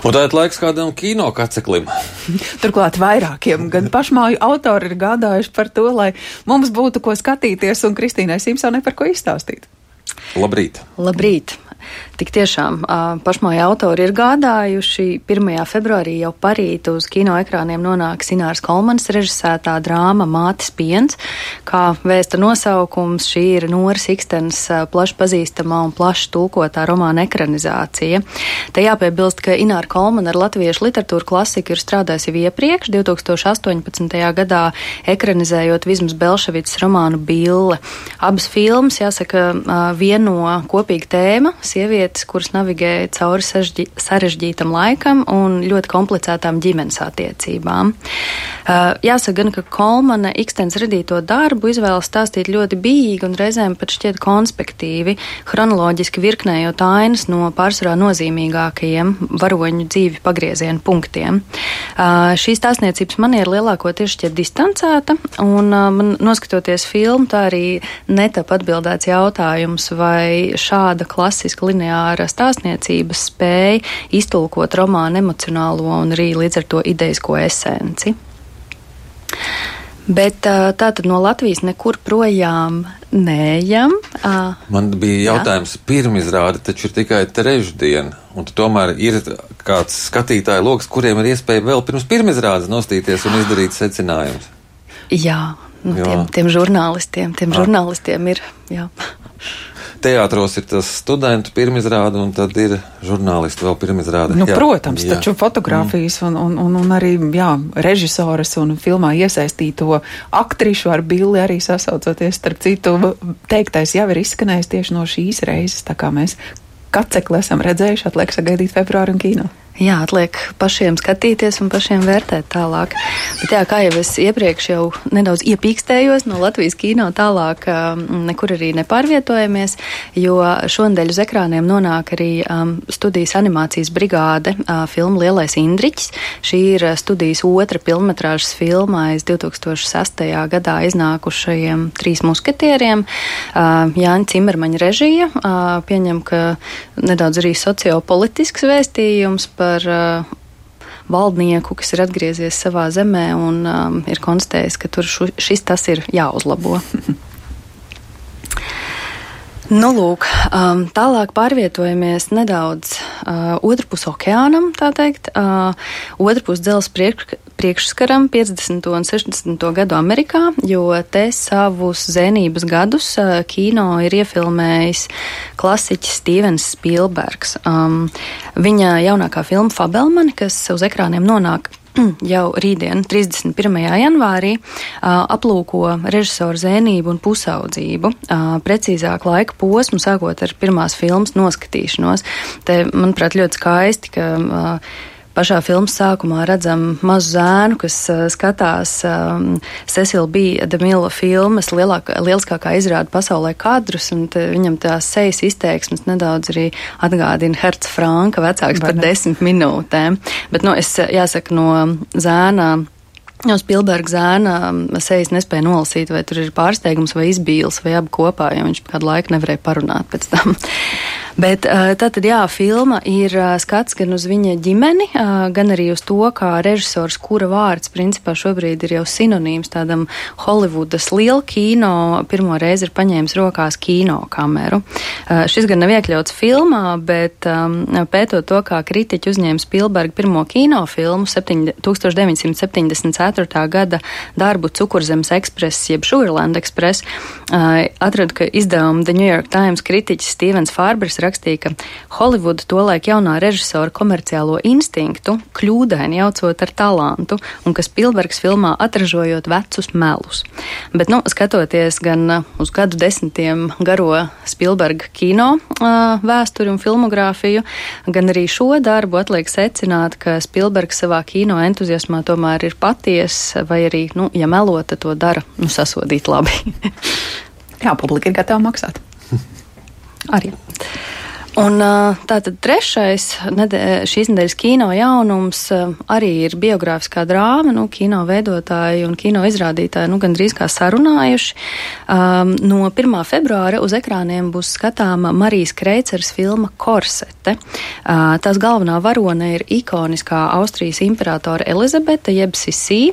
Un tā ir laiks kādam kino kaceklim. Turklāt vairākiem, gan pašmāju autori ir gādājuši par to, lai mums būtu ko skatīties un Kristīnai Simpsonai par ko izstāstīt. Labrīt! Labrīt! Tik tiešām pašmāja autori ir gādājuši. 1. februārī jau parīt uz kino ekrāniem nonāk Sinārs Kolmans režisētā drāma Mātes piens. Kā vēsta nosaukums, šī ir Noras Ikstens plaši pazīstamā un plaši tulkotā romāna ekranizācija. Te jāpiebilst, ka Ināra Kolmana ar latviešu literatūru klasiku ir strādājusi jau iepriekš, 2018. gadā ekranizējot Vismas Belševicas romānu Bille. Abas filmas, jāsaka, vieno kopīga tēma sievietes, kuras navigē cauri sarežģītam laikam un ļoti komplicētām ģimenes attiecībām. Uh, jāsaka gan, ka Kolmana Ikstens radīto darbu izvēlas stāstīt ļoti bīgi un reizēm pat šķiet konspektīvi, chronoloģiski virknējot ainas no pārsvarā nozīmīgākajiem varoņu dzīvi pagriezienu punktiem. Uh, šī stāstniecības maniera lielākoties šķiet distancēta, un uh, man noskatoties filmu, tā arī netap atbildēts jautājums, vai šāda klasiska lineāra stāstniecības spēja iztulkot romānu emocionālo un arī līdz ar to ideisko esenci. Bet tā tad no Latvijas nekur projām neejam. Man bija jautājums, jā. pirmizrāde taču ir tikai trešdiena, un tomēr ir kāds skatītāju lokus, kuriem ir iespēja vēl pirms pirmizrādes nostīties un izdarīt secinājumus. Jā, nu, jā. Tiem, tiem žurnālistiem, tiem ah. žurnālistiem ir. Jā teātros ir tas studentu pirmizrāde, un tad ir žurnālisti vēl pirmizrāde. Nu, jā. Protams, jā. taču fotografijas un, un, un, un arī jā, režisoras un filmā iesaistīto aktrišu ar billi arī sasaucoties. Starp citu, teiktais jau ir izskanējis tieši no šīs reizes, tā kā mēs kacekli esam redzējuši, atliek sagaidīt februāru un kino. Jā, atliek pašiem skatīties un pašiem vērtēt tālāk. Bet jā, kā jau es iepriekš jau nedaudz iepīkstējos no Latvijas kino tālāk, nekur arī nepārvietojamies, jo šonadēļ uz ekrāniem nonāk arī um, studijas animācijas brigāde uh, filma Lielais Indriķis. Šī ir studijas otra filmetrāžas filma aiz 2006. gadā iznākušajiem trīs musketieriem. Uh, Jāņa Cimermaņa režija uh, pieņem, ka nedaudz arī sociopolitisks vēstījums par par uh, valdnieku, kas ir atgriezies savā zemē un um, ir konstatējis, ka tur šu, šis tas ir jāuzlabo. Nu, lūk, um, tālāk pārvietojamies nedaudz uh, otrpus okeānam, tā teikt, uh, otrpus dzelzs priekš, priekšskaram 50. un 60. gadu Amerikā, jo te savus zinības gadus uh, kino ir iefilmējis klasiķis Stevens Spielbergs. Um, viņa jaunākā filma Fabelmani, kas uz ekrāniem nonāk jau rītdien, 31. janvārī, aplūko režisoru zēnību un pusaudzību, precīzāk laika posmu, sākot ar pirmās filmas noskatīšanos. Te, manuprāt, ļoti skaisti, ka pašā filmas sākumā redzam mazu zēnu, kas uh, skatās um, Cecil B. Demila filmas lielākā, lieliskākā izrāda pasaulē kadrus, un viņam tās sejas izteiksmes nedaudz arī atgādina Herca Franka vecāks par desmit minūtēm. Bet, nu, es jāsaka, no zēna. No Spilberga zēna sejas nespēja nolasīt, vai tur ir pārsteigums vai izbīls vai abi kopā, jo viņš kādu laiku nevarēja parunāt pēc tam. Bet tātad, jā, filma ir skats gan uz viņa ģimeni, gan arī uz to, kā režisors, kura vārds principā šobrīd ir jau sinonīms tādam Holivudas lielu kino, pirmo reizi ir paņēmis rokās kino kameru. Šis gan nav iekļauts filmā, bet pētot to, kā kritiķi uzņēma Spilberga pirmo kinofilmu 1974. gada darbu Cukurzemes ekspress, jeb Sugarland Express, atrada, ka izdevuma The New York Times kritiķis Stevens Farbers rakstīja, ka Holivuda tolaik jaunā režisora komerciālo instinktu kļūdaini jaucot ar talantu, un ka Spilbergs filmā atražojot vecus melus. Bet, nu, skatoties gan uh, uz gadu desmitiem garo Spilberga kino uh, vēsturi un filmogrāfiju, gan arī šo darbu atliek secināt, ka Spilbergs savā kino entuziasmā tomēr ir paties, vai arī, nu, ja melota, to dara, nu, sasodīt labi. Jā, publika ir gatava maksāt. Arī. Un tātad trešais nedē, šīs nedēļas kino jaunums arī ir biogrāfiskā drāma. Nu, kino veidotāji un kino izrādītāji nu, gandrīz kā sarunājuši. Um, no 1. februāra uz ekrāniem būs skatāma Marijas Kreicers filma Korsete. Uh, tās galvenā varone ir ikoniskā Austrijas imperatora Elizabete jeb Sisī.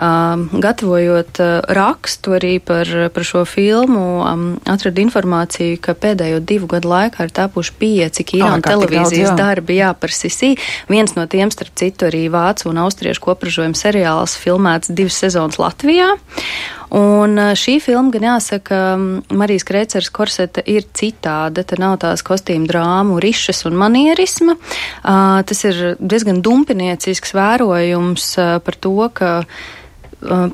Um, gatavojot uh, rakstu arī par, par šo filmu, um, atradu informāciju, ka pēdējo divu gadu laikā ir tapuši pieci kino un televīzijas daudz, jā. darbi jā, par Sisī. Viens no tiem, starp citu, arī vācu un austriešu kopražojuma seriāls filmēts divas sezonas Latvijā. Un šī filma, gan jāsaka, Marijas Kreicers korseta ir citāda. Te nav tās kostīmu drāmu, rišas un manierisma. Tas ir diezgan dumpiniecisks vērojums par to, ka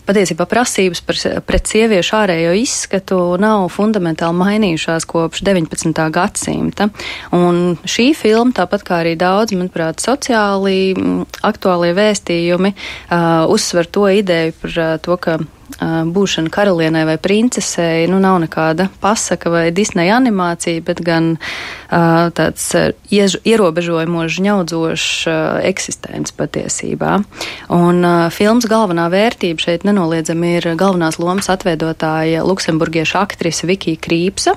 patiesībā prasības par, pret sieviešu ārējo izskatu nav fundamentāli mainījušās kopš 19. gadsimta. Un šī filma, tāpat kā arī daudz, manuprāt, sociāli mm, aktuālie vēstījumi, uh, uzsver to ideju par uh, to, ka būšana karalienei vai princesei nu, nav nekāda pasaka vai Disneja animācija, bet gan tāds žņaudzošs uh, eksistents patiesībā. Un filmas galvenā vērtība šeit nenoliedzami ir galvenās lomas atveidotāja luksemburgiešu aktrise Vikija Krīpsa.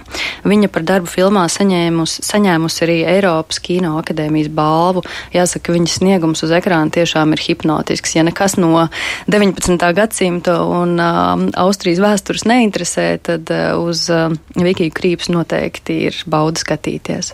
Viņa par darbu filmā saņēmusi, saņēmusi arī Eiropas Kino akadēmijas balvu. Jāsaka, viņas sniegums uz ekrāna tiešām ir hipnotisks. Ja nekas no 19. gadsimta un uh, Austrijas vēstures neinteresē, tad uh, uz uh, Vikiju Krīps noteikti ir bauda skatīties.